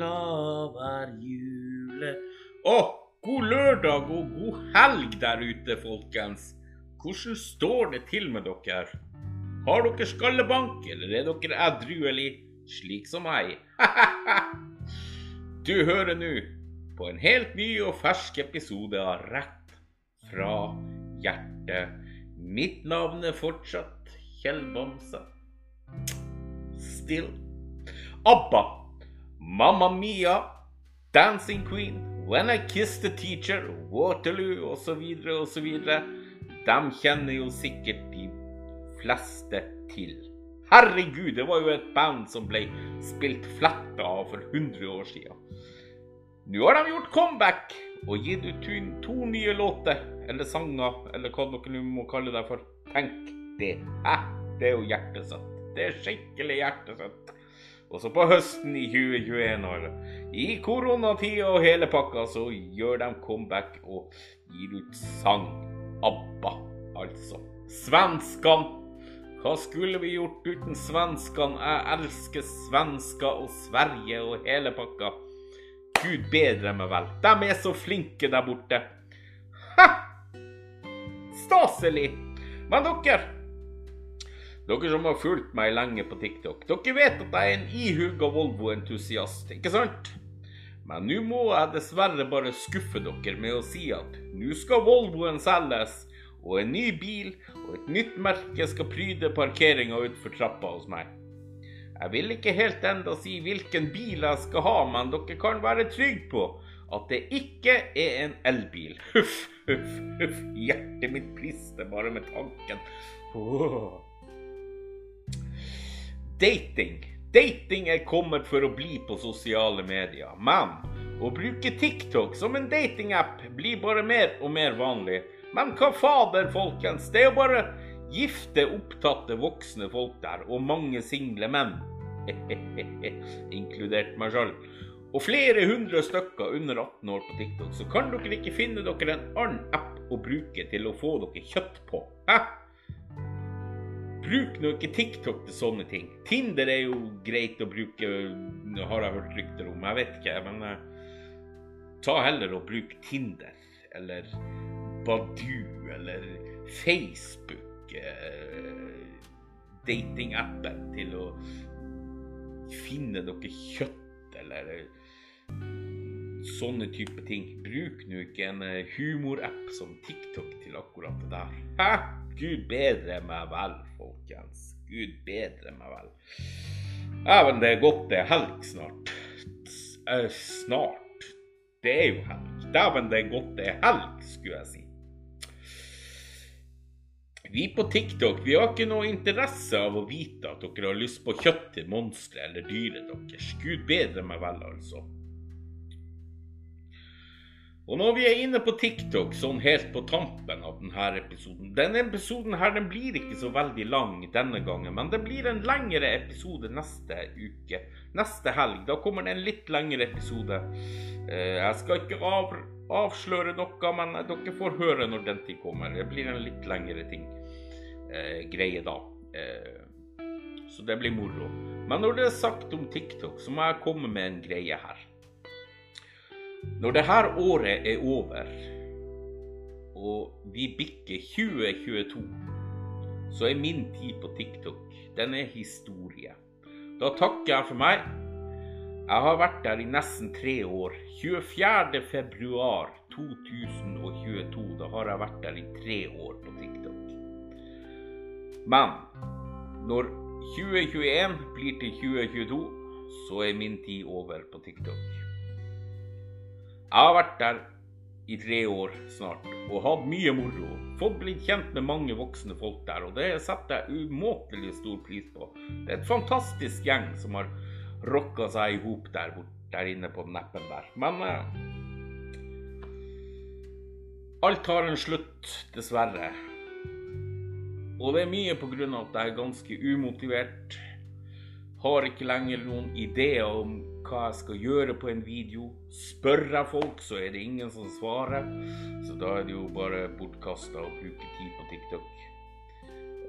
glad hver jule. Å, god lørdag og god helg der ute, folkens. Hvordan står det til med dere? Har dere skallebank, eller er dere edruelig, slik som meg? du hører nå på en helt ny og fersk episode av Rett fra hjertet. Mitt navn er fortsatt Kjell Bamse. Still. ABBA. Mamma Mia. Dancing Queen. When I Kissed the Teacher. Waterloo osv. osv. De kjenner jo sikkert de fleste til. Herregud, det var jo et band som ble spilt fletta av for 100 år siden. Nå har de gjort comeback og gitt ut to nye låter, eller sanger, eller hva dere nå må kalle det for. Tenk det. Hæ? Det er jo hjertesøtt. Det er skikkelig hjertesøtt. Og så på høsten i 2021, år, i koronatida og hele pakka, så gjør de comeback og gir ut sang. ABBA, altså. Svenskene. Hva skulle vi gjort uten svenskene? Jeg elsker svensker og Sverige og hele pakka. Gud bedre meg vel. De er så flinke der borte. Ha! Staselig. Men dere Dere som har fulgt meg lenge på TikTok, dere vet at jeg er en ihuga Volvo-entusiast, ikke sant? Men nå må jeg dessverre bare skuffe dere med å si at nå skal Volvoen selges, og en ny bil og et nytt merke skal pryde parkeringa utenfor trappa hos meg. Jeg vil ikke helt enda si hvilken bil jeg skal ha, men dere kan være trygge på at det ikke er en elbil. Huff, huff, huff. Hjertet mitt brister bare med tanken. Åh. Dating. Dating er kommet for å bli på sosiale medier. Men å bruke TikTok som en datingapp blir bare mer og mer vanlig. Men hva fader, folkens? Det er jo bare gifte, opptatte voksne folk der, og mange single menn. Inkludert meg sjøl. Og flere hundre stykker under 18 år på TikTok, så kan dere ikke finne dere en annen app å bruke til å få dere kjøtt på. Hæ? Bruk nå ikke TikTok til sånne ting. Tinder er jo greit å bruke, har jeg hørt rykter om. Jeg vet ikke, men uh, ta heller og bruk Tinder eller Badu eller Facebook. Uh, Datingappen til å finne noe kjøtt eller uh, sånne type ting. Bruk nå ikke en humorapp som TikTok til akkurat det der. Hæ? Gud bedre meg vel, folkens. Gud bedre meg vel. men det er godt det er helg snart. Snart. Det er jo helg. Dæven, det er godt det er helg, skulle jeg si. Vi på TikTok vi har ikke noe interesse av å vite at dere har lyst på kjøtt til monstre eller dyret deres. Gud bedre meg vel, altså. Og når vi er inne på TikTok, sånn helt på tampen av denne episoden Denne episoden her, den blir ikke så veldig lang denne gangen, men det blir en lengre episode neste uke. Neste helg. Da kommer det en litt lengre episode. Jeg skal ikke av, avsløre noe, men dere får høre når den tid kommer. Det blir en litt lengre ting. Eh, greie da. Eh, så det blir moro. Men når det er sagt om TikTok, så må jeg komme med en greie her. Når dette året er over, og vi bikker 2022, så er min tid på TikTok den er historie. Da takker jeg for meg. Jeg har vært der i nesten tre år. 24. februar 2022. Da har jeg vært der i tre år på TikTok. Men når 2021 blir til 2022, så er min tid over på TikTok. Jeg har vært der i tre år snart og hatt mye moro. Fått blitt kjent med mange voksne folk der, og det setter jeg umåtelig stor pris på. Det er et fantastisk gjeng som har rocka seg i hop der, der inne på neppen der. Men eh, alt har en slutt, dessverre. Og det er mye av at jeg er ganske umotivert. Har ikke lenger noen ideer om hva jeg skal gjøre på en video. Spør jeg folk, så er det ingen som svarer. Så da er det jo bare bortkasta å bruke tid på TikTok.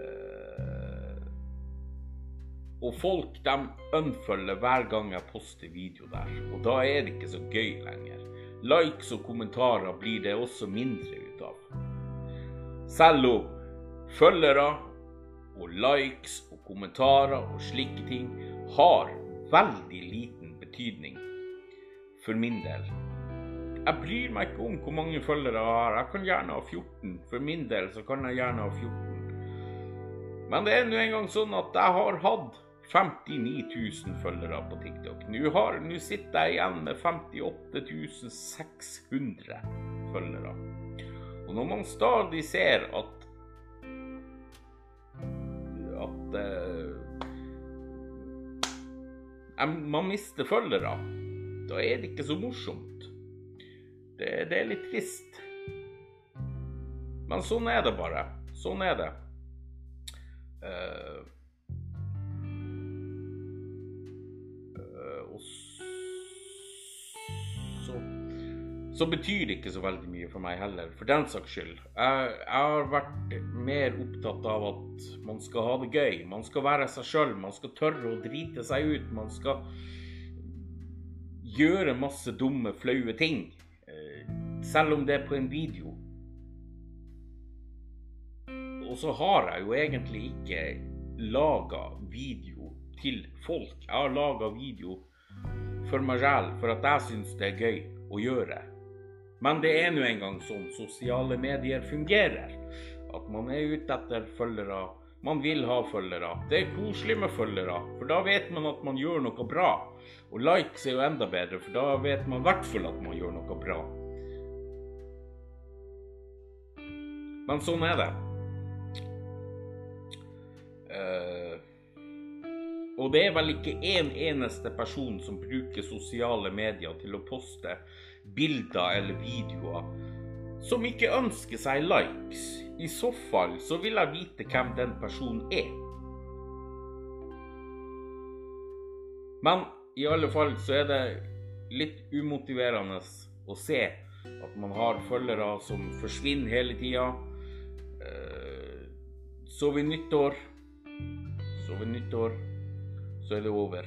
Uh, Og folk de unfølger hver gang jeg poster video der. Og da er det ikke så gøy lenger. Likes og kommentarer blir det også mindre ut av. Selv om følgere og likes og kommentarer og slike ting har veldig liten betydning for min del. Jeg bryr meg ikke om hvor mange følgere jeg har. Jeg kan gjerne ha 14. For min del så kan jeg gjerne ha 14. Men det er nå engang sånn at jeg har hatt 59 000 følgere på TikTok. Nå, nå sitter jeg igjen med 58 600 følgere. Og når man stadig ser at at uh, man mister følgere, da er det ikke så morsomt. Det, det er litt trist. Men sånn er det bare. Sånn er det. Uh, så betyr det ikke så veldig mye for meg heller, for den saks skyld. Jeg, jeg, har vært mer opptatt av at man skal ha det gøy. Man skal være seg sjøl. Man skal tørre å drite seg ut. Man skal gjøre masse dumme, flaue ting. Eh, selv om det er på en video. Og så har jeg jo egentlig ikke laga video til folk. Jeg har laga video for meg sjæl, for at jeg syns det er gøy å gjøre. Men det er nå engang sånn sosiale medier fungerer. At man er ute etter følgere. Man vil ha følgere. Det er koselig med følgere, for da vet man at man gjør noe bra. Og likes er jo enda bedre, for da vet man i hvert fall at man gjør noe bra. Men sånn er det. Uh, og det er vel ikke én en eneste person som bruker sosiale medier til å poste bilder eller videoer som ikke ønsker seg likes. I så fall så vil jeg vite hvem den personen er. Men i alle fall så er det litt umotiverende å se at man har følgere som forsvinner hele tida. Eh, så ved nyttår Så ved nyttår så er det over.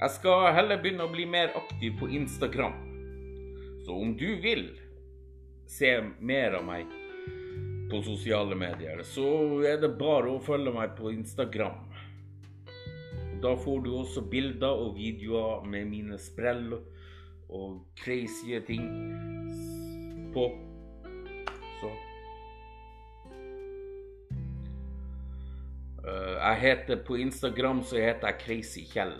Jeg skal heller begynne å bli mer aktiv på Instagram. Så om du vil se mer av meg på sosiale medier, så er det bare å følge meg på Instagram. Da får du også bilder og videoer med mine sprell og crazy ting på. Så eh, Jeg heter på Instagram så heter jeg Crazy Kjell.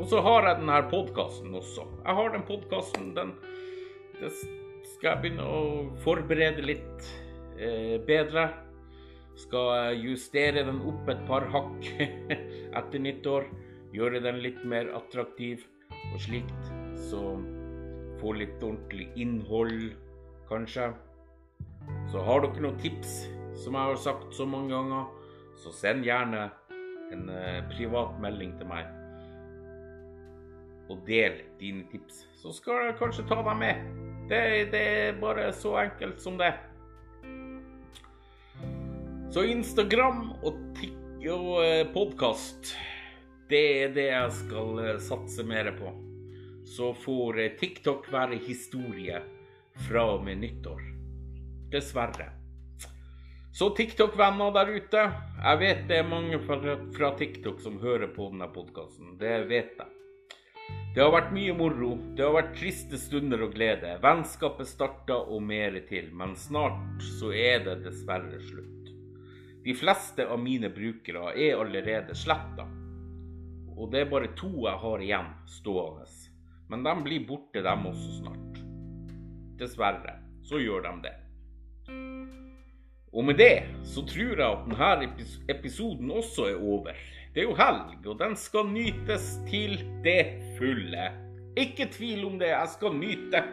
Og så har jeg denne podkasten også. Jeg har den podkasten, den den, skal jeg begynne å forberede litt eh, bedre. Skal justere den opp et par hakk etter nyttår. Gjøre den litt mer attraktiv og slikt. Så få litt ordentlig innhold, kanskje. Så har dere noen tips, som jeg har sagt så mange ganger, så send gjerne en eh, privat melding til meg og del dine tips, så skal jeg kanskje ta deg med. Det, det er bare så enkelt som det. Så Instagram og, og eh, podkast, det er det jeg skal eh, satse mer på. Så får eh, TikTok være historie fra og med nyttår. Dessverre. Så TikTok-venner der ute, jeg vet det er mange fra TikTok som hører på denne podkasten. Det vet jeg. Det har vært mye moro, det har vært triste stunder og glede. Vennskapet starta og mer til, men snart så er det dessverre slutt. De fleste av mine brukere er allerede sletta, og det er bare to jeg har igjen stående. Men de blir borte, dem også snart. Dessverre så gjør de det. Og med det så tror jeg at denne episoden også er over. Det er jo helg, og den skal nytes til det fulle. Ikke tvil om det, jeg skal nyte.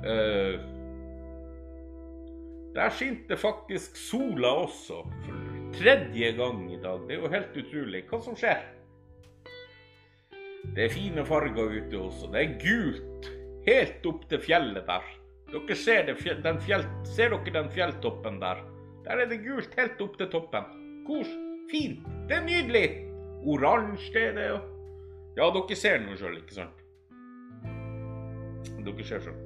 Uh, der skinte faktisk sola også, for tredje gang i dag. Det er jo helt utrolig. Hva som skjer? Det er fine farger ute også. Det er gult helt opp til fjellet der. Dere ser, det, fjell, ser dere den fjelltoppen der? Der er det gult helt opp til toppen. Hvor fint. Det er nydelig. Oransje er det, jo. Ja, dere ser noe sjøl, ikke sant? Dere ser sjøl.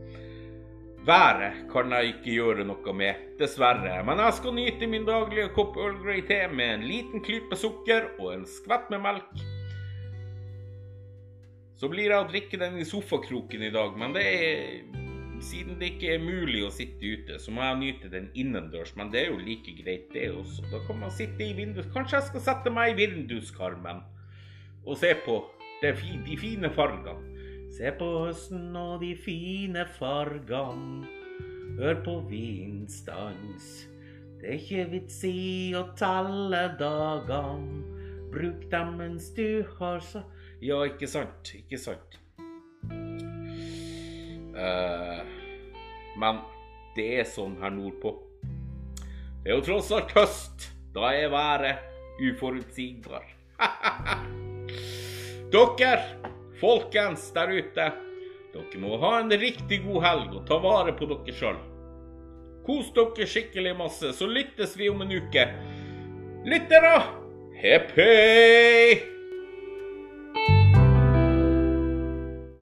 Været kan jeg ikke gjøre noe med, dessverre, men jeg skal nyte min daglige kopp Earl Grey te med en liten klype sukker og en skvett med melk. Så blir jeg å drikke den i sofakroken i dag, men det er siden det ikke er mulig å sitte ute, så må jeg nyte den innendørs. Men det er jo like greit, det også. Da kan man sitte i vinduet. Kanskje jeg skal sette meg i vinduskarmen og se på de fine fargene. Se på høsten og de fine fargene. Hør på vindstans. Det er ikke vits i å telle dagene. Bruk dem mens du har så Ja, ikke sant? Ikke sant? Uh, men det er sånn her nordpå. Det er jo tross alt høst. Da er været uforutsigbar. dere, folkens der ute, dere må ha en riktig god helg og ta vare på dere sjøl. Kos dere skikkelig masse, så lyttes vi om en uke. Lyttere, hepp hei!